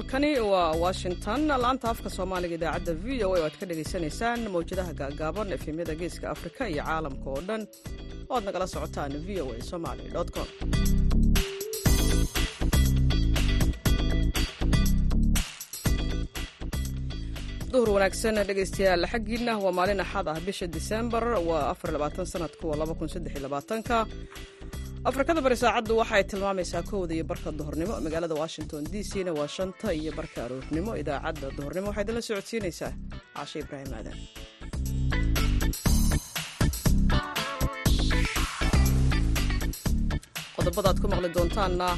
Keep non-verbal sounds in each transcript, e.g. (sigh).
halkani waa washington. Laanta afka soomaaliga idaacadda v o a oo aad ka dhagaysanaysaan mawjadaha gaagaaban efemyada geeska afrika iyo caalamka oo dhan oo aad nagala socotaan v o a somaly com. Duhur wanaagsan dhegaystayaal xaggiinna waa maalin axad ah bisha disembar waa sanadku ka afrikada bari saacaddu waxay tilmaamaysaa kowda iyo barka duhurnimo. Magaalada washington d c na waa shanta iyo barka aroornimo idaacadda duhurnimo waxaa idinla socodsiinaysaa caashe ibraahim aadan qodobada aad ku maqli doontaanna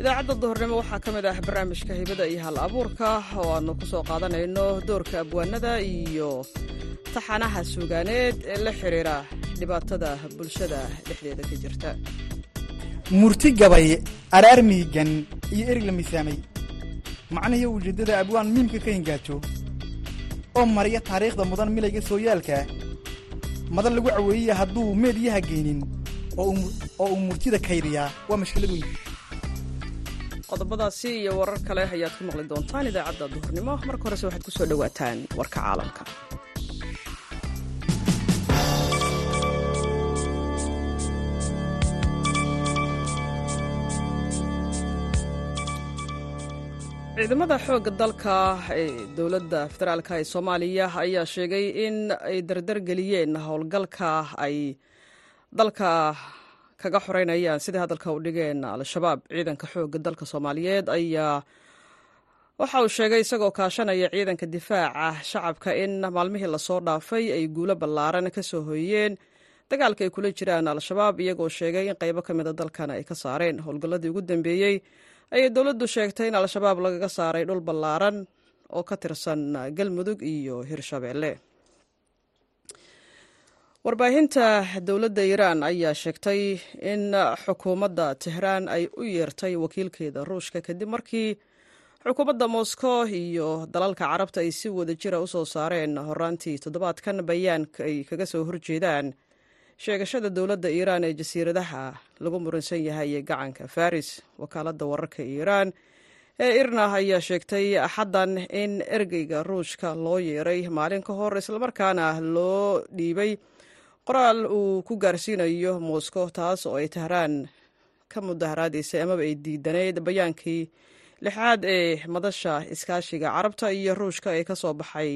idaacadda duhurnimo waxaa ka mid ah barnaamijka hibada iyo hal abuurka oo aanu ku soo qaadanayno doorka abwaanada iyo taxanaha suugaaneed ee la xidhiira dhibaatada bulshada dhexdeeda ka jirta. Murti gabay araar miigan iyo erig la miisaamay macnihii ujeeddada abwaan miimka ka hingaajo oo mariya taariikhda mudan milayga sooyaalka madan lagu caweeyaya hadduu meedyaha geynin oo uu murtida kaydiyaa waa mashkilad weyn. Qodobadaasi iyo warar kale ayaad ku maqli doontaan idaacadda duhurnimo. Marka horese waxaad ku soo dhowaataan warka caalamka ciidamada xoogga dalka dowladda federaalk ee soomaaliya ayaa sheegay in ay dardargeliyeen howlgalka ay dalka kaga xoreynayaan sidai hadalka u dhigeen al-shabaab ciidanka xoogga dalka soomaaliyeed ayaa waxa uu sheegay isagoo kaashanaya ciidanka difaaca shacabka in maalmihii la soo dhaafay ay guulo ballaaran ka soo hoyeen. Dagaalka ay kula jiraan al-shabaab iyagoo sheegay in qaybo ka mida dalkana ay ka saareen. Howlgalladii ugu dambeeyey ayay dowladdu sheegtay in al-shabaab lagaga saaray dhul ballaaran oo ka tirsan galmudug iyo hirshabeelle warbaahinta dowladda iiraan ayaa sheegtay in xukuumadda tehraan ay u yeertay wakiilkeeda ruushka kadib markii xukuumadda moscow iyo dalalka carabta ay si wada jira u soo saareen horaantii toddobaadkan bayaanka ay kaga soo horjeedaan sheegashada dowladda iiraan ee jasiiradaha lagu muransan yahay ee gacanka faris wakaaladda wararka iiraan ee irna ayaa sheegtay axaddan in ergeyga ruushka loo yeeray maalin ka hor islamarkaana loo dhiibay qoraal uu ku gaarsiinayo moscow taas oo ay tahraan ka mudaharaadaysay amaba ay diidanayd bayaankii lixaad ee madasha iskaashiga carabta iyo ruushka ee ka soo baxay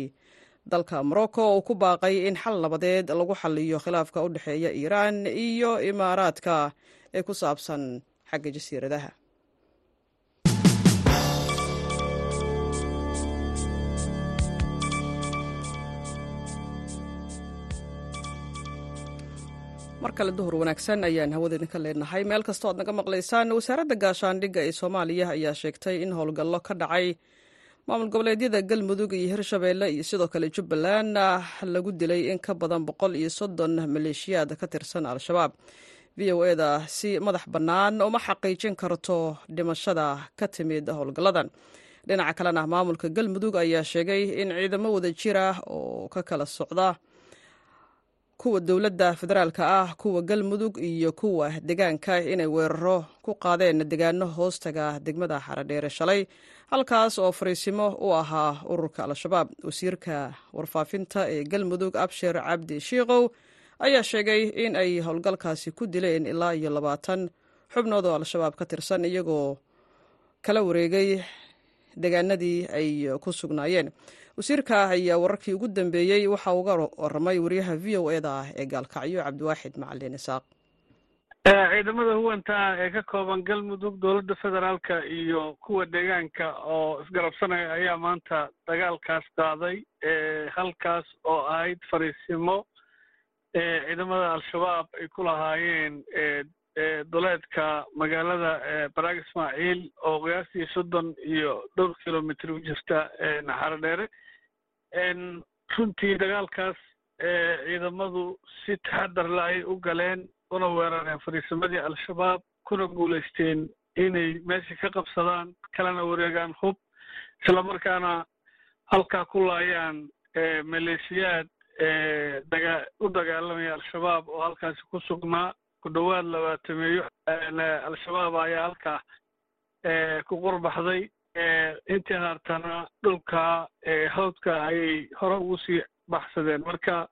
dalka morocco uu ku baaqay in xal nabadeed lagu xaliyo khilaafka u dhexeeya iiraan iyo imaaraadka ee ku saabsan xagga jasiiradaha. Mar kale duhur wanaagsan ayaan hawada idinka leenahay. Meel kastoo aad naga maqlaysaan wasaaradda gaashaandhigga ee soomaaliya ayaa sheegtay in howlgallo ka dhacay maamul goboleedyada galmudug iyo hirshabeelle iyo sidoo kale jubbaland lagu dilay in ka badan boqol iyo soddon maleeshiyaad ka tirsan al-shabaab. V o eda si madax bannaan uma xaqiijin karto dhimashada ka timid howlgalladan. Dhinaca kalena maamulka galmudug ayaa sheegay in ciidamo wada jir ah oo ka kala socda kuwa dowladda federaalka ah kuwa galmudug iyo kuwa degaanka inay weeraro ku qaadeen degaano hoostaga degmada xaradheere shalay. Halkaas oo fariisimo u ahaa ururka al-shabaab wasiirka warfaafinta ee galmudug abshir cabdi shiikow ayaa sheegay in ay howlgalkaasi ku dileen ilaa iyo labaatan. Xubnood oo al-shabaab ka tirsan iyagoo kala wareegay degaanadii ay ku sugnaayeen wasiirka ayaa wararkii ugu dambeeyey waxa uga waramay wariyaha v o eda ah ee gaalkacyo cabdiwaaxid macalin isaaq. Ciidamada huwanta ee ka kooban galmudug dowladda federaalka iyo kuwa deegaanka oo isgarabsanaya ayaa maanta dagaalkaas qaaday halkaas oo ahayd fariisimo ciidamada al-shabaab ay ku lahaayeen duleedka magaalada baraag ismaaciil oo qiyaastii soddon iyo dhowr kilomitr u jirta naxaro dheere. Runtii dagaalkaas ciidamadu si taxadar la ay u galeen una weerareen fariisimadii al-shabaab kuna guulaysteen inay meesha ka qabsadaan kalena wareegaan hub islamarkaana halkaa ku laayaan maleeshiyaad daga u dagaalamaya al-shabaab oo halkaasi ku sugnaa ku dhowaad labaatameeyo al-shabaab ayaa halkaa ku qurbaxday intii haartana dhulka hawdka ayay hore ugu sii baxsadeen. Marka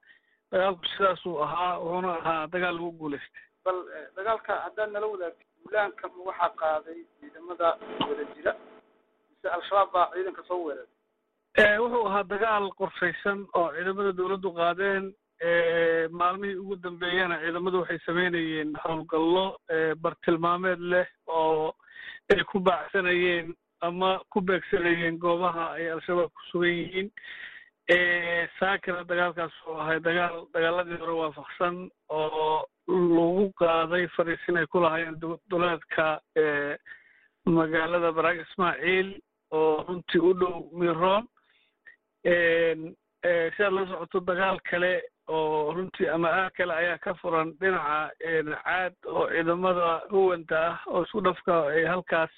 dagaalku sidaasuu ahaa wuxuuna ahaa dagaal lagu guulaystay bal dagaalka haddaad nala wadaagtay duulaanka ma waxaa qaaday ciidamada wada jira mise al-shabaab baa ciidanka soo weeraray wuxuu ahaa dagaal qorshaysan oo ciidamada dawladdu qaadeen maalmihii ugu dambeeyana ciidamadu waxay sameynayeen howlgallo bartilmaameed leh oo ay ku baacsanayeen ama ku beegsanayeen goobaha ay al-shabaab ku sugan yihiin. Saakina dagaalkaas oo ahay dagaal dagaaladii hore waafaqsan oo lagu qaaday fariisin ay ku lahaayeen duleedka magaalada baraag ismaaciil oo runtii u dhow miroon. Sidaad la socoto dagaal kale oo runtii ama aag kale ayaa ka furan dhinaca caad oo ciidamada huwanta ah oo isku dhafka ay halkaas.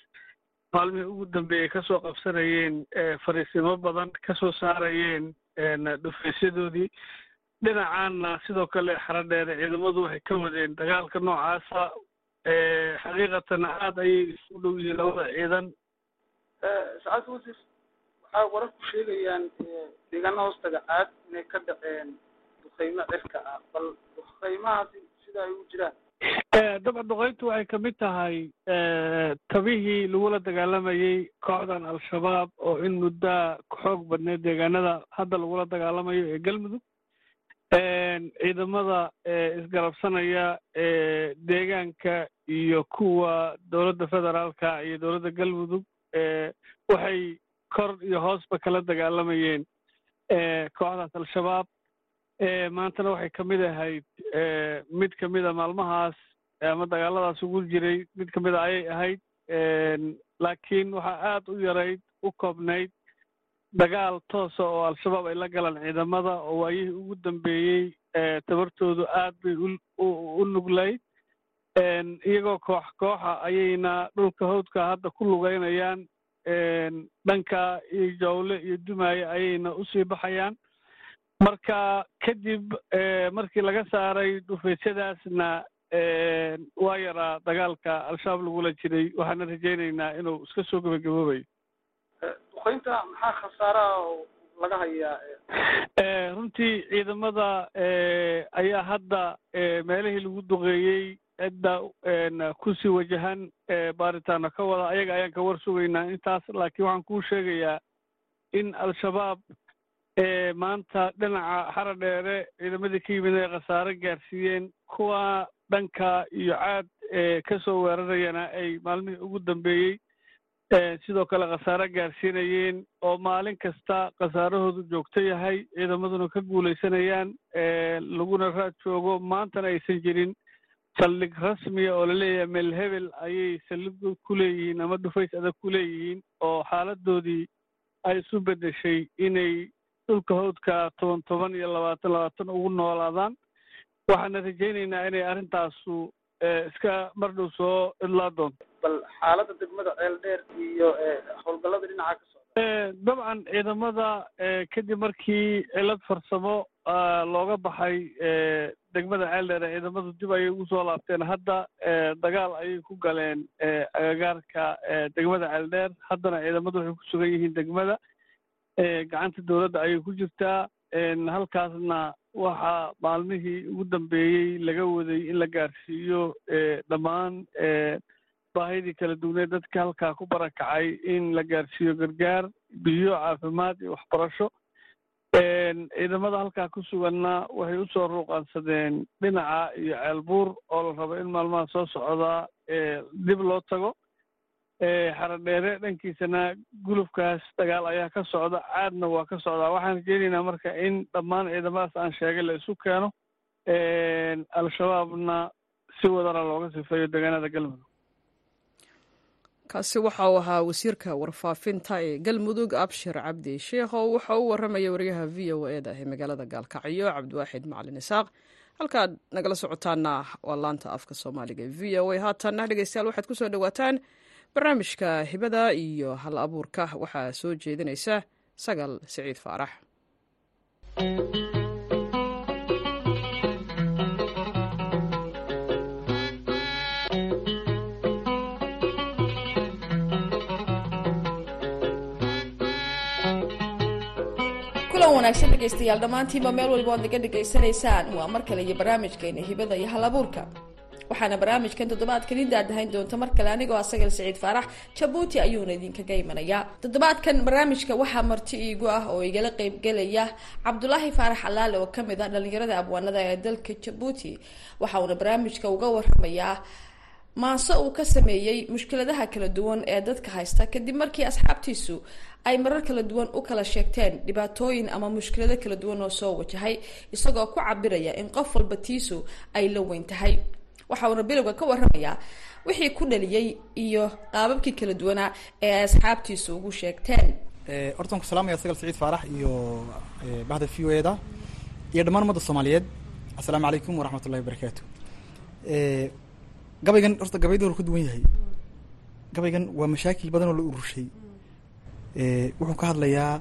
Maalmihii ugu dambeeyey ka soo qabsanayeen fariisimo badan ka soo saarayeen dhufaysyadoodii dhinacaanna sidoo kale xaradheere ciidamadu waxay ka wadeen dagaalka noocaasa xaqiiqatan aad ayay isu dhow yihiin labada ciidan. Sacaad wasiir waxaa wararku sheegayaan deegaana hoostaga caad inay ka dhaceen duqeymo cirka ah bal duqeymahaasi sida ay u jiraan. Dabcan duqeyntu waxay ka mid tahay tabihii lagula dagaalamayey kooxdan al-shabaab oo in muddaa xoog badneed deegaanada hadda lagula dagaalamayo ee galmudug. Ciidamada isgarabsanaya deegaanka iyo kuwa dowladda federaalka iyo dowladda galmudug waxay kor iyo hoosba kala dagaalamayeen kooxdaas al-shabaab maantana waxay ka mid ahayd mid kamida maalmahaas ama dagaaladaas ugu jiray mid kamida ayay ahayd laakiin waxaa aad u yarayd u koobnayd dagaal toosa oo al-shabaab ay la galaan ciidamada oo waayihii ugu dambeeyey tabartoodu aad bay u nuglayd. Iyagoo koox kooxa ayayna dhulka hawdka hadda ku lugeynayaan dhanka iyo jawle iyo dumaaye ayayna u sii baxayaan marka kadib markii laga saaray dhufaysyadaasna waa yaraa dagaalka al-shabaab lagula jiray waxaana rajaynaynaa inuu iska soo gebagaboobayo duqeynta maxaa khasaaraha oo laga hayaa runtii ciidamada ayaa hadda meelihii lagu duqeeyey cidda ku sii wajahan baaritaano ka wada. Ayaga ayaan ka war sugaynaa intaas laakiin waxaan kuu sheegayaa in al-shabaab maanta dhinaca xara dheere ciidamadii ka yimid ay khasaare gaarsiiyeen kuwa dhanka iyo caad ka soo weerarayana ay maalmihii ugu dambeeyey sidoo kale khasaare gaarsiinayeen oo maalin kasta khasaarahoodu joogto yahay ciidamaduna ka guulaysanayaan laguna raad joogo maantana aysan jirin. Saldhig rasmiya oo la leeyahay meel hebel ayay saldhig ku leeyihiin ama dhufays adag ku leeyihiin oo xaaladoodii ay isu beddeshay inay dhulka hawdka toban toban iyo labaatan labaatan ugu noolaadaan. Waxaana rajaynaynaa inay arrintaasu iska mardhow soo idlaa doonto. Bal xaaladda degmada ceel dheer iyo howlgallada dhinaca ka socda. Dabcan ciidamada kadib markii cilad farsamo looga baxay degmada ceel dheer ciidamadu dib ayay ugu soo laabteen. Hadda dagaal ayay ku galeen agagaarka degmada ceel dheer. Haddana ciidamadu waxay ku sugan yihiin degmada gacanta dowladda ayay ku jirtaa. Halkaasna waxaa maalmihii ugu dambeeyey laga waday in la gaarsiiyo dhammaan baahidii kala duwaneed dadka halkaa ku barakacay in la gaarsiiyo gargaar biyo caafimaad iyo waxbarasho. Ciidamada halkaa ku suganna waxay u soo ruuqaansadeen dhinaca iyo ceelbuur oo la rabo in maalmaha soo socdaa dib loo tago xaradheere dhankiisana gulufkaas dagaal ayaa ka socda caadna waa ka socdaa waxaan rajeynaynaa marka in dhammaan ciidamadaas aan sheegay la isu keeno al-shabaabna si wadana looga sifeeyo deegaanada galmudug. Kaasi waxa uu ahaa wasiirka warfaafinta ee galmudug abshir cabdi sheekh oo waxa uu warramaya wariyaha v o eda ee magaalada gaalkacyo cabdiwaaxid macalin isaaq. Halkaad nagala socotaana waa laanta afka soomaaliga e v o a. Haatanna dhegeystayaal waxaad ku soo dhowaataan barnaamijka hibada iyo hal abuurka waxaa soo jeedinaysa sagal siciid faarax. Wanaagsan dhegeystayaal dhammaantiinba meel walba oad naga dhegaysanaysaan waa mar kale iyo barnaamijkeena hibada iyo hal waxaana barnaamijkan toddobaadkan i daadahayn doonta mar kale anigoo asagal saciid faarax jabuuti ayuuna idinkaga imanayaa toddobaadkan barnaamijka waxaa marti iigu ah oo igala qeybgelaya cabdulaahi faarax alaale oo ka mid ah dhalinyarada abwaanada ee dalka jabuuti. Waxa uuna barnaamijka uga waramayaa maanse uu ka sameeyey mushkiladaha kala duwan ee dadka haysta kadib markii asxaabtiisu ay marar kala duwan u kala sheegteen dhibaatooyin ama mushkilado kala duwan oo soo wajahay isagoo ku cabiraya in qof walba tiisu ay la weyn tahay waxa uuna bilowga ka waramayaa wixii ku dhaliyey iyo qaababkii kala duwanaa ee ay asxaabtiisu ugu sheegteen. Horta waan ku salaamaya sagal saciid faarax iyo bahda v o e da iyo dhammaan ummadda soomaaliyeed assalaamu calaykum waraxmat ullahi wabarakaatu gabaygan horta gabayda ka duwan yahay. Gabaygan waa mashaakil badan oo la urushay wuxuu ka hadlayaa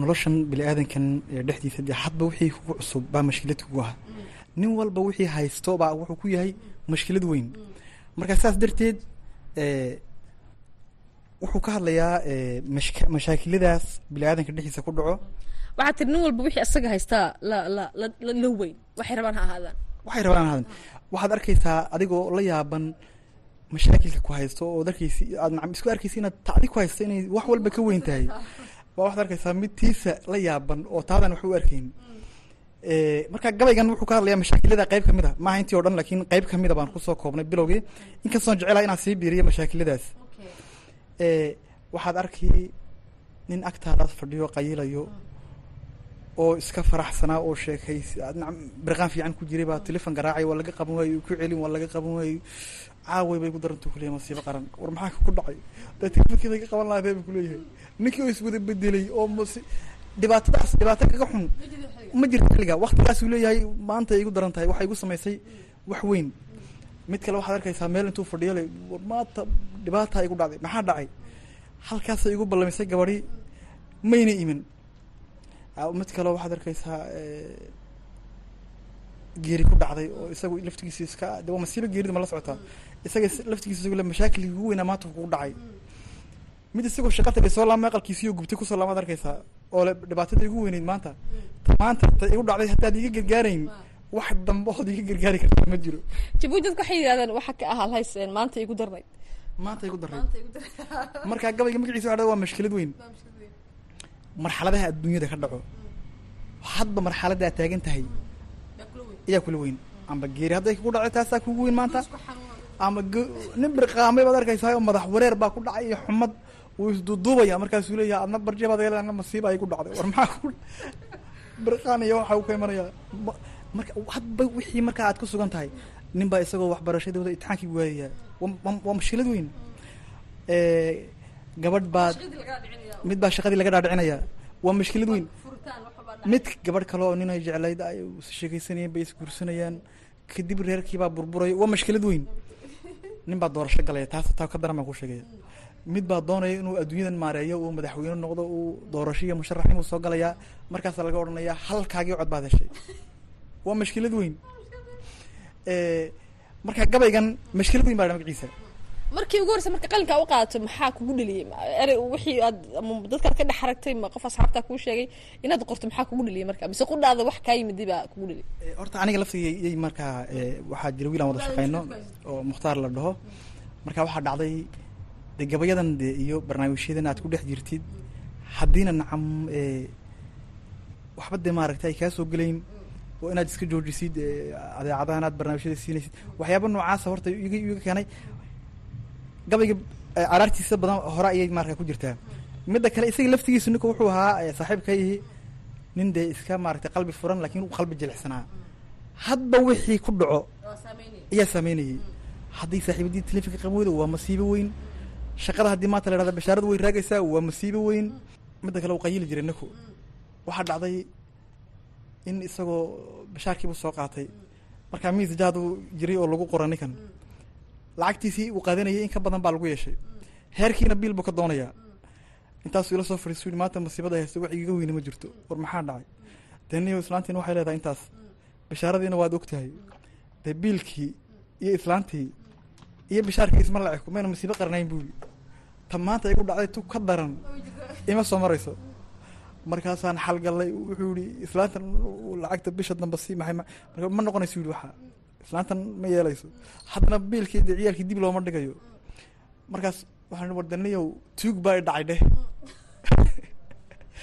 noloshan bini aadankan dhexdiisa. Hadba wixii kugu cusub baa mashkilad kugu ah nin walba wixii haysto baa wuxuu ku yahay mashkilad weyn. Marka saas darteed wuxuu ka hadlayaa mashk mashaakiladaas bini aadanka dhexdiisa ku dhaco. Waxaa tiri nin walba wixii asaga haystaa la la la la weyn. Waxay rabaan ha ahaadaan waxay rabaan hadan waxaad arkaysaa adigoo la yaaban mashaakilka ku haysto oo arkaysi aad nacam isku arkaysa inaad tacdi ku haysto inay wax walba ka weyn tahay. Baa waxaad arkaysaa mid tiisa la yaaban oo taadan wax u arkayn marka gabaygan wuxuu ka hadlayaa mashaakilada qayb ka mid a maaha intii o dhan laakiin qayb kamida baan ku soo koobnay bilowgii. Inkastoon jecelaha inaan sii biiriyo mashaakiladaas. Waxaad arki nin agtaadaas fadhiyo qayilayo oo iska faraxsanaa oo sheekays birqaan fiican ku jiray baa telefon garaacay waa laga qaban waayo ku celin waa laga qaban waayo. Caaway bay ku darantu kuleeyahay masiibo qaran. War maxaa ku dhacay? Dee telefonkeeda ka qaban lahaa bay kuleeyahay ninkii oo iswada bedelay oo dhibaatadaas dhibaato kaga xun ma jirto xilliga. Waktigaasuu leeyahay maanta igu daran tahay waxay igu samaysay wax weyn. Mid kale waxaad arkaysaa meel intuu fadhiyo le maanta dhibaataa igu dhacday maxaa dhacay? Halkaasay igu ballamisay gabadhi mayna imin mid kale waxaad arkaysaa geeri ku dhacday oo isagu laftigiisa iska de waa masiibo geerida ma la socotaa isaga laftigiisa isagu le mashaakilkii ugu weynaa maanta kugu dhacay mid isagoo shaqa tagay soo laama aqalkiisiyo gubtay ku soo laamaad arkaysaa oo le dhibaatada igu weyneyd maanta. Maanta ta igu dhacday haddaad iga gargaarayn wax dambe ood iga gargaari karta ma jiro. Jabuuti dadka waxay yidhahdeen waxa ka ahaa hayseen maanta igu darnayd. Maanta igu daray marka gabayga magaciisa waxa waa mashkilad weyn. Marxaladaha adduunyada ka dhaco. Hadba marxaladda aad taagan tahay ayaa kula weyn. amba geeri hadday kugu dhacay taasaa kugu weyn maanta. Ama nin birqaamay baad arkaysaa oo madax wareer baa ku dhacay iyo xumad wuu isduuduubaya markaasuu leeyahay adna barjabaad yeelana masiiba ay ku dhacday. War maxaa ku birqaan iyo waxa uu ka imanaya. Marka hadba wixii markaa aad ku sugan tahay nin baa isagoo waxbarashadooda imtixaankii waayaya. Waa mashkilad weyn. Gabadh baad mid baa shaqadii laga dhaadhicinaya. Waa mashkilad weyn. Mid gabadh kale oo nin ay jeclayd ay sheekaysanayeen bay isguursanayaan kadib reerkiibaa burburaya waa mashkilad weyn. (laughs) Nin baa doorasho galaya. Taas taa ka daran baan ku sheegaya mid baa doonaya inuu adduunyadan maareeyo uu madaxweyne noqdo uu doorasho iyo musharaxnimuu soo galayaa markaasaa laga odhanayaa halkaagii cod baad heshay waa mashkilad weyn. Marka gabaygan mashkilad weyn baa dha magaciisa markii ugu horeysa marka qalinkaa u qaadato maxaa kugu dheliyey erey wixii aad ama dadkaad ka dhex aragtay ma qof asxaabtaa kuu sheegay inaad qorto maxaa kugu dheliyey marka? Mise qudhaada wax kaa yimid baa kugu dheliyay horta aniga laftigay markaa waxaa jira wiil aan wada shaqeyno oo mukhtaar la dhaho. Marka waxaa dhacday de gabayadan de iyo barnaamijyadan aad ku dhex jirtid haddiina nacam waxba dee maaragtay ay kaa soo gelayn oo inaad iska joojisid adeecadahan aad barnaamijyada siinaysid waxyaaba noocaasa horta iga iga keenay. Gabayga araartiisa badan hore ayay marka ku jirtaa. Midda kale isaga laftigiisu ninka wuxuu ahaa saaxiibkayhi nin dee iska maaragtay qalbi furan laakiin qalbi jilicsanaa. Hadba wixii ku dhaco ayaa saameynayay haddii saaxiibadii telefonka qabooda waa masiibo weyn shaqada haddii maanta la hahda bashaaradu way raagaysaa waa masiibo weyn. Midda kale uu qayili jiray ninku waxaa dhacday in isagoo bashaarkiibu soo qaatay. Markaa miis jaadu jiray oo lagu qora ninkan. Lacagtiisii uu qaadanayay in ka badan baa lagu yeeshay. Heerkiina biil buu ka doonayaa. Intaasuu ila soo fadhiisu maanta masiibada haysta wax igaga weyne ma jirto. War maxaa dhacay? Dee niyo islaantiina waxay leedahay intaas. Bashaaradiina waad og tahay dee biilkii iyo islaantii iyo bashaarkii isma laceko mayna masiibo qarnayn buuli. Ta maanta igu dhacday tu ka daran. Ima soo marayso. Markaasaan xalgallay wuxuu yihi islaantan lacagta bisha damba sii maxay ma marka ma noqonayso yidhi waxaa islaantan ma yeelayso. Haddana biilkii dee ciyaalkii dib looma dhigayo. Markaas waxaan ihi wardaniyow tuug baa i dhacay dheh (laughs)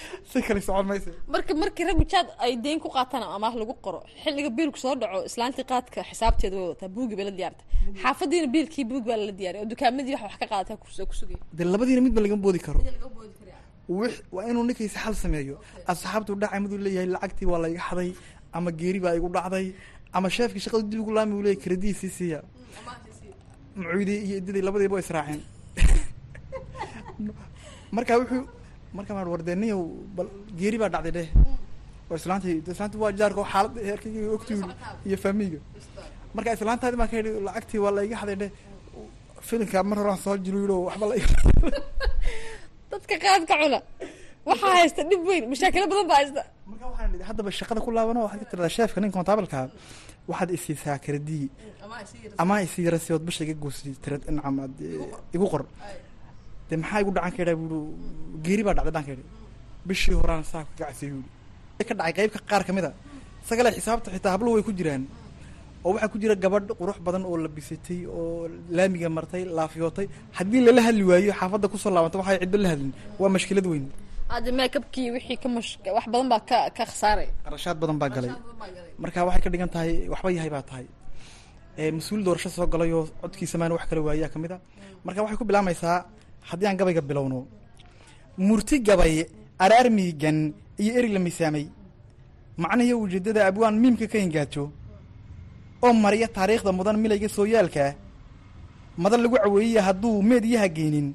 (laughs) si kale socon mayse. Marka markii raggu jaad ay deyn ku qaataan amaah lagu qoro xilliga biilku soo dhaco islaantii qaadka xisaabteeda way wataa buugi bay la diyaarta xaafadiina biilkii buug baa lala diyaariya oo dukaamadii wax wax ka qaadataa ku soo kusugaya dee labadiina midba lagama boodi karo. Wix waa inuu ninkiisa xal sameeyo. Asxaabtu dhacay miduu leeyahay lacagtii waa layga xaday ama geeri baa igu dhacday ama sheefkii shaqadu dib ugu laami uu leeyahy krediisii siiya macuudii iyo idadii labadiiba way israaceen. (laughs) Marka wuxuu marka maa wardeniyow bal geeri baa dhacday dheh. Oo islaantii islaanti waa jaarka oo xaalada heerkayga ogtiyu iyo faamiga marka islaantaadi baa ka yidhi lacagtii waa layga xaday dheh. Filinka mar horaan soo oo waxba la (laughs) dadka qaadka cuna. Waxaa haysta dhib weyn mashaakilo badan baa haysta. Marka waxaan idhi haddaba shaqada ku laabano waxaad ka tiradaa sheefka nin kontabalka waxaad isiisaa kredii ama isii rasiyood. Bisha iga goosi tirad incam aad igu qor dee maxaa igu dhacan ka buui geeri baa dhacday ka yidhi bishii horaan saa ka gacsiy buui ka dhacay qeybka qaar ka mid a. Isagale xisaabta xitaa habluhu way ku jiraan. Oo waxaa ku jira gabadh qurux badan oo labisatay oo laamiga martay laafiyootay haddii lala hadli waayo xaafadda ku soo laabanta waxay ciddo la hadlin. Waa mashkilad weyn. Hadda maakabkii wixii ka mash wax badan baa ka ka khasaaray. Qarashaad badan baa galay. Marka waxay ka dhigan tahay waxba yahay baa tahay. Mas'uul doorasho soo galay oo codkiisa maan wax kala waayaa ka mid a. Marka waxay ku bilaamaysaa haddii aan gabayga bilowno murti gabay araar miigan iyo erig la miisaamay. Macnihii ujeedada abwaan miimka ka ingaajo oo mariya taariikhda mudan milayga sooyaalka madan lagu caweeyaya hadduu meediyaha geynin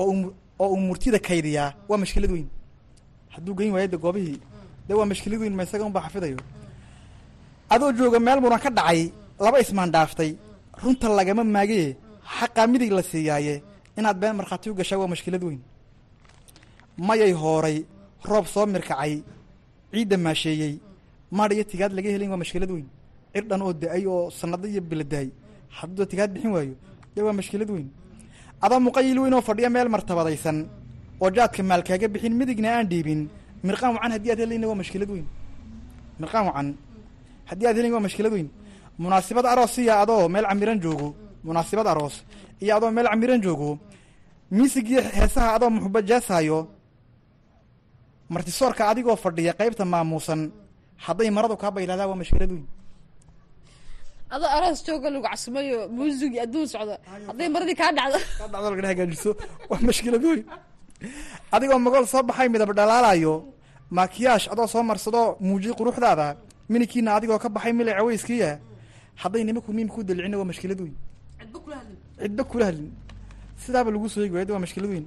oo oo uu murtida kaydiyaa waa mashkilad weyn. Hadduu geyn waayo de goobihii dee waa mashkilad weyn ma isaga unbaa xafidayo? Adoo jooga meel muran ka dhacay laba ismaan dhaaftay. Runta lagama maagee xaqaa midig la siiyaaye inaad been markhaati u gashaa waa mashkilad weyn. Mayay hooray roob soo mirkacay ciidda maasheeyey maadh iyo tigaad laga helayn waa mashkilad weyn. Cir dhan oo da'ay oo sanado iyo biladaay hadduu tigaad bixin waayo dee waa mashkilad weyn. Adoo muqayil weyn oo fadhiya meel martabadaysan oo jaadka maalkaaga bixin midigna aan dhiibin mirqaan wacan haddii aad helayna waa mashkilad weyn. Mirqaan wacan haddii aad helayn waa mashkilad weyn. Munaasibad aroos iyo adoo meel camiran joogo munaasibad aroos iyo adoo meel camiran joogo miisigiyo heesaha adoo muxuba jaasaayo martisoorka adigoo fadhiya qaybta maamuusan hadday maradu kaa baylaadaa waa mashkilad weyn adoo aroos jooga lagu casimayo muusig adduun socda hadday maradii kaa dhacdo. (laughs) Kaa dhacdo lagana hagaajiso waa mashkilad weyn adigoo magool soo baxay midab dhalaalayo maakiyaash adoo soo marsadoo muujiy quruxdaada minikiina adigoo ka baxay milay caweyskiiya hadday nimanku miim ku dalicina waa mashkilad weyn cidba kula hadlin sidaaba lagu soo eegi waayada waa mashkilad weyn.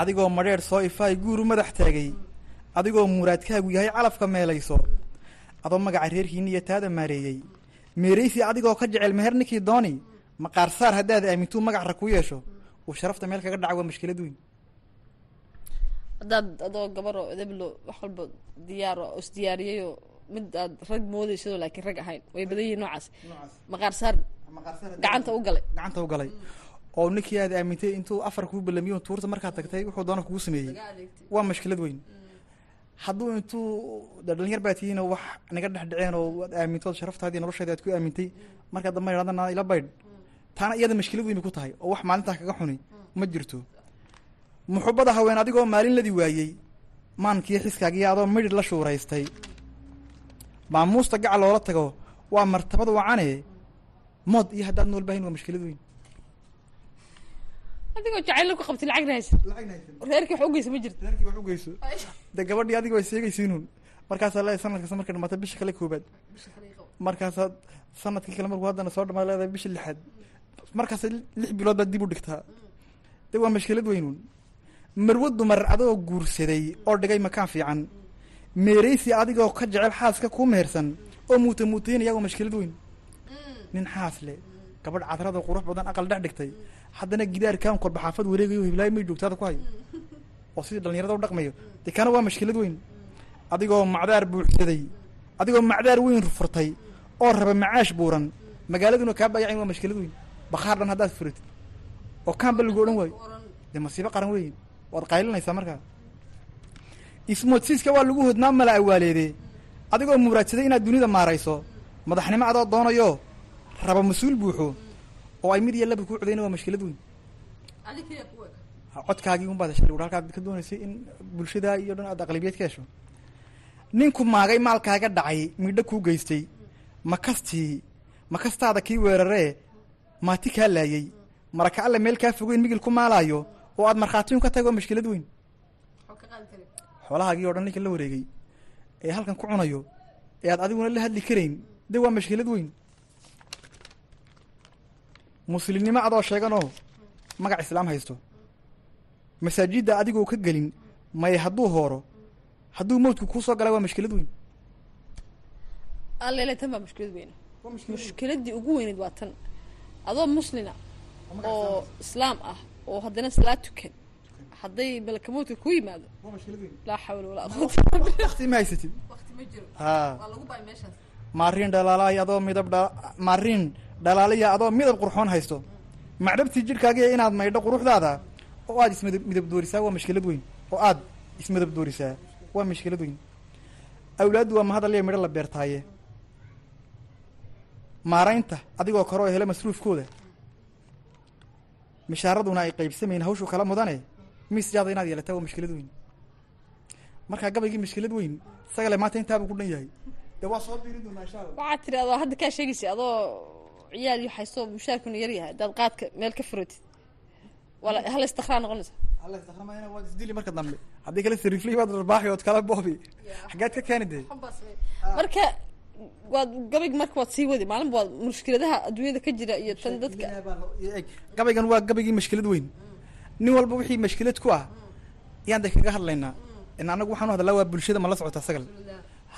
Adigoo madheer soo ifaay guuru madax taagay. Adigoo muraadkaagu yahay calafka meelayso. Adoo magaca reerkiina iyo taada maareeyey meeraysi adigoo ka jecel meher ninkii dooni maqaarsaar haddaad aamintuu magac ra ku yeesho. Uu sharafta meel kaga dhaca waa mashkilad weyn. Haddaad adoo gabaro edeblo wax walba diyaaro oo isdiyaariyayoo mid aad rag moodaysadoo laakiin rag ahayn. Way badan yihiin noocaas. Maqaar saar gacanta u galay. Gacanta u galay. Oo ninkii aad aamintay intuu afar kuu balamiyo tuurta markaad tagtay wuxuu doona kugu sameeyey. Waa mashkilad weyn. Hadduu intuu dhalinyar baa tihiin oo wax naga dhex dhaceen oo waad aamintood sharaftaadii nolosheeda aad ku aamintay markaa dambe idhahdana ila baydh. Taana iyada mashkilad weyn bay ku tahay oo wax maalintaa kaga xuni ma jirto. Muxubada haween adigoo maalin ladi waayey maankii xiskaagiyo adoo midhid la shuuraystay. Maamuusta gacal loola tago waa martabad wacane mood iyo haddaad nool bahayn waa mashkilad weyn. Adigoo jacaylo ku qabtay lacagna haysa reerkii wax ugeysa ma jirto reerkii wax ugeyso dee gabadhii adiga way seegaysiinuun markaasaa leedahay sanad kasta markay dhamaata bisha kale koobaad markaasaad sannadkii kale markuu haddana soo dhamaa leedahay bisha lixaad. Markaasa lix bilood baad dib u dhigtaa. De waa mashkilad weynuun marwo dumar adoo guursaday oo dhigay makaan fiican. Meeraysi adigoo ka jecel xaaska kuu mehersan oo muuta muutaynaya waa mashkilad weyn nin xaas le gabadh cadrada qurux badan aqal dhex dhigtay. Haddana gidaarkan korba xaafad wareegayo hiblaayo may joogtaada ku hayo. Oo sidii dhalinyarada u dhaqmayo de kana waa mashkilad weyn. Adigoo macdaar buuxsaday adigoo macdaar weyn furtay oo raba macaash buuran. Magaaladuna kaa bayacayn waa mashkilad weyn. Bakhaar dhan haddaad furatid oo kaanba lagu odhan waayo. Dee masiibo qaran weyn. Waad qaylinaysaa markaa. Ismoodsiiska waa lagu hodnaa mala awaaleede adigoo muraadsaday inaad dunida maarayso. Madaxnimo adoo doonayo raba mas'uul buuxo oo ay mid iyo laba kuu codayna waa mashkilad weyn. Codkaagii unbaad heshay halkaad ka doonaysay in bulshada iyo dhan aad aqlibiyeed ka hesho. Ninku maagay maalkaaga dhacay midho kuu geystay. Ma kastii ma kastaada kii weeraree maati kaa laayey maraka alle meel kaa fogeyn migil ku maalaayo oo aad markhaatiyun ka tago waa mashkilad weyn. Xoolahaagii o dhan ninka la wareegay ee halkan ku cunayo ee aad adiguna la hadli karayn de waa mashkilad weyn muslimnimo adoo sheeganoo magac islaam haysto. Masaajidda adigoo ka gelin maye hadduu hooro hadduu mawdku kuu soo gala waa mashkilad weyn. Allele tan baa mushkilad weyn. Mushkiladii ugu weyneyd waa tan. Adoo muslina oo islaam ah oo haddana salaad tukan hadday malakamoodka ku yimaado laa xawla walaa quwata ma haysatid. Waqti ma jiro. Haa waa lagu baay meeshaas. Maariin dhalaalay adoo midab dha maariin dhalaalaya adoo midab qurxoon haysto. Macdhabtii jidhkaagiiyo inaad maydho quruxdaada oo aad ismidab midab doorisaa waa mashkilad weyn. Oo aad ismidab doorisaa waa mashkilad weyn. Awlaaddu waa mahadaliya midho la beertaaye. Maaraynta adigoo kore oo hele masruufkooda. Mishaaraduna ay qaybsamayn hawshu kala mudane miis jaada inaad yeelataa waa mashkilad weyn. Markaa gabaygii mashkilad weyn isagale maanta intaabuu ku dhan yahay. De waa soo biirin doonaa waxaad tiri adoo hadda kaa sheegaysa adoo ciyaal iyo haysto mushaarkuna yar yahay. Haddaad qaadka meel ka furotid wala hal istikraa noqonaysa isdili marka dambe. Haddii kale sariiflay waad rarbaaxi ood kala boobi. Xaggeed ka keeni dee. Marka waad gabayg marka waad sii wadi maalinba waad mushkiladaha adduunyada ka jira iyo tan dadka. Gabaygan waa gabaygii mashkilad weyn. Nin walba wixii mashkilad ku ah yaan de kaga hadlaynaa. In anagu waxaanu hadlaa waa bulshada ma la socota sagal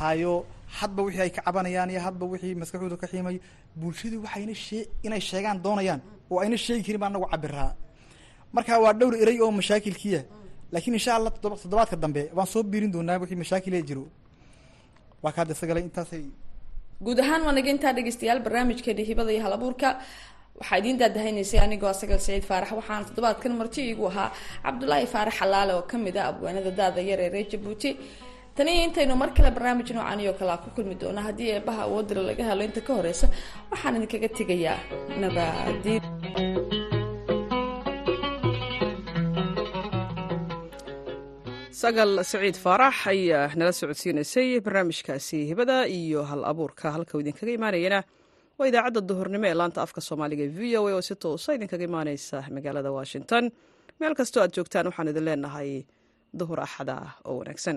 hayo hadba wixii ay ka cabanayaan iyo hadba wixii maskaxdooda ka xiimayo bulshadu waxayna inay sheegaan doonayaan oo ayna sheegi karin baa anagu cabiraa marka waa dhowr erey oo mashaakilkiya laakiin insha allah toddoba toddobaadka dambe waan soo biirin doonaa wixii mashaakil ee jiro. Waa kaade sagalay intaasay. Guud ahaan waa naga intaa dhegeystayaal barnaamijkeena hibada iyo halabuurka. Waxaa idiin daadahaynaysay anigoo asagal saciid faarax waxaana toddobaadkan marti iigu ahaa cabdulaahi faarax xalaale oo ka mid ah abwaanada daada yar ee reer jabuuti tani iyo intaynu mar kale barnaamij noocan iyo kale ku kulmi doona haddii eebaha awoodira laga helo inta ka horeysa waxaan idinkaga tegayaa nabaadiin sagal saciid faarax ayaa nala socodsiinaysay barnaamijkaasi hibada iyo hal abuurka. Halka idinkaga imaanayana waa idaacadda duhurnimo ee laanta afka soomaaliga v o a oo si toosa idinkaga imaaneysa magaalada washington. Meel kastoo aad joogtaan waxaan idin leenahay duhur axada oo wanaagsan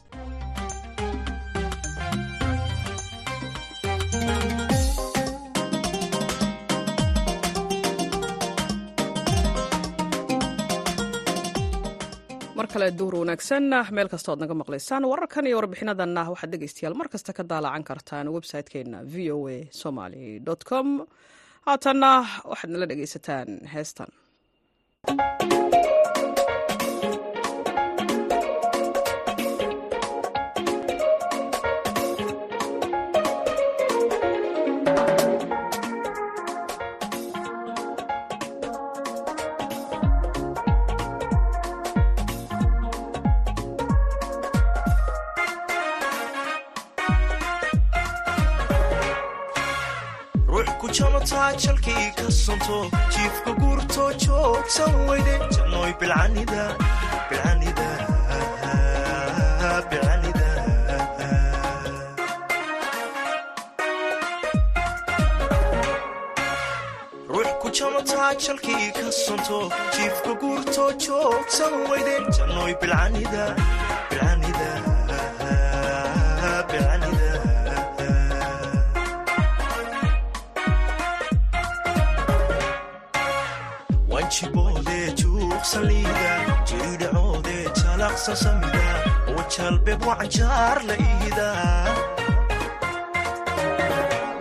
mar kale duhur wanaagsan meel kasta oad naga maqlaysaan wararkan iyo warbixinadanna waxaad dhegaystayaal mar kasta ka daalacan kartaan website-keena v o a somaly com. Haatanna waxaad nala dhegaysataan heestan ku jamataa jalkii ka santo jiifka guurtoo joogsan weyde jannoy bilcanida bilcanida bilcanida taa jalkii ka sonto jiifka guurtoo joogsan weyde jannoy bilcanida bilcanida bilcanida juuqsan liida jiridhacoodee jalaqsan samida oo jalbeeb wacanjaar la iida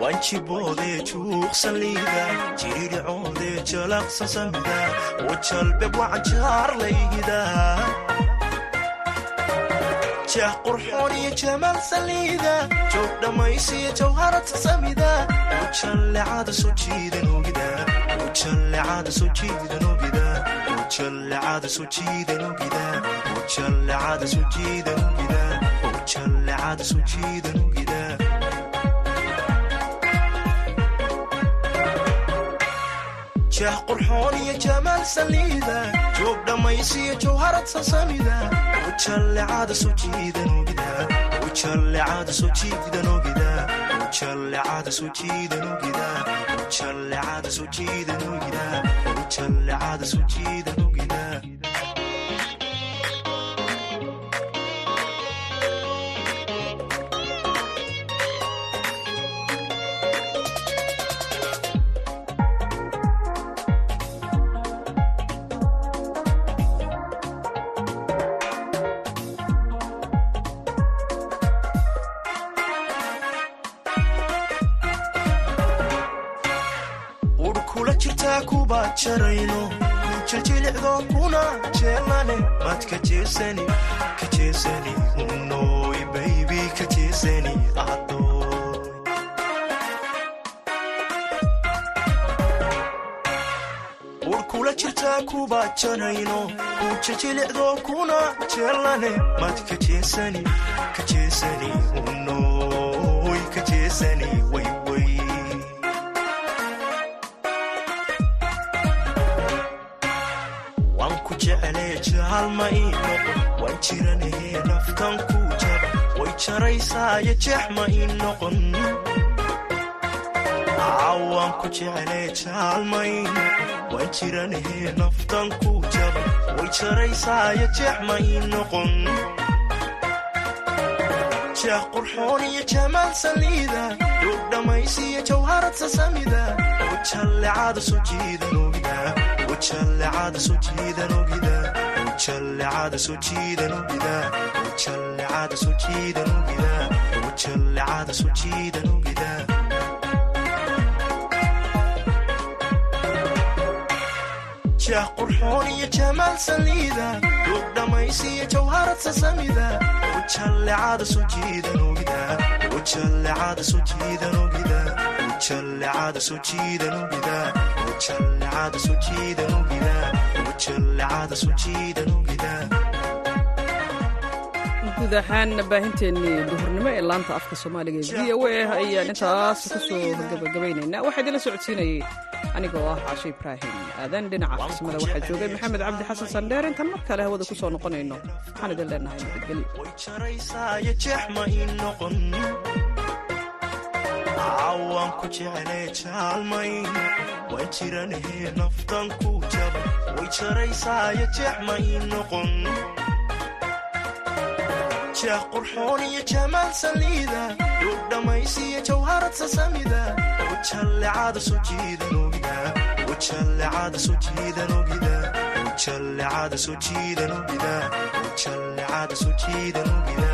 wanjiboodee juuqsan liida jiridhacoodee jalaqsan samida oo jalbeeb wacanjaar la iida jah qurxoon iyo jamaal saliida joog dhammaysiyo jawharata samida ujallecada soo jiidan ogida ujallecada soo jiidan ogida jah qurxoon iyo jamaal saliida joog dhammaysiyo jawharad sasamida ujallecada soo jiidan ogida ujallecada soo jiidan soo jiidan ogida ujallecada soo jiidan kuba jarayno ku jiljilicdo kuna jeelane maad ka jeesani ka jeesani unoy baybi ka jeesani adoy ur kula jirtaa kuba jarayno ku jiljilicdo kuna jeelane maad ka jeesani ka jeesani unoy ka jaalma ii noqon waan jiranahee naftan ku jaba way jaraysaayo jeex ma ii noqon Aa, waan ku jeclee jaalma ii noqon waan jiranahee naftan ku jaba way jaraysaayo jeex ma ii noqon jeex qurxoon iyo jamaal saliida duug dhammaysiyo jawharad sasamida ujallecada soo jiidan ogida ujallecada soo jiidan ogida jeex qurxoon iyo jamaal saliida duug dhammaysiyo jawharad sasamida ujallecada soo jiidan ogida guud ahaan baahinteennii duhurnimo ee laanta afka soomaaliga ee v o a ayaan intaas ku soo gabagabaynaynaa waxaa idinla socodsiinayay anigoo ah cashe ibraahim. Aadan dhinaca farsamada waxaa joogay maxamed cabdi xasan sandheer intaan mar kale hawada ku soo noqonayno waxaan idin leenahay nabadgelyo waan ku jeclee jaalma ii noqon waan jiranahee naftan ku jaba way jaraysaayo jeex ma ii noqon jeex qurxoon iyo jamaal saliida duug dhammaysiyo jawharad sasamida ujallecada soo jiidan ogida ujallecada soo jiidan ogida ujallecada soo jiidan ogida ujallecada soo jiidan ogida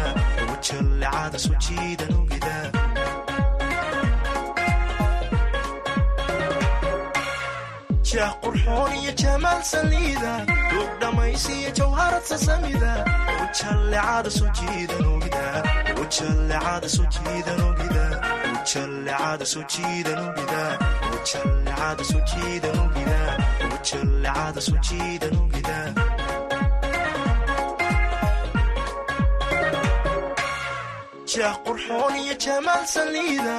ujallecada soo jiidan ogida jeex qurxoon iyo jamaal saliida duug dhammaysiyo jawharad sasamida. Ujallecada soo jiidan ogida qurxoon iyo jamaal saliida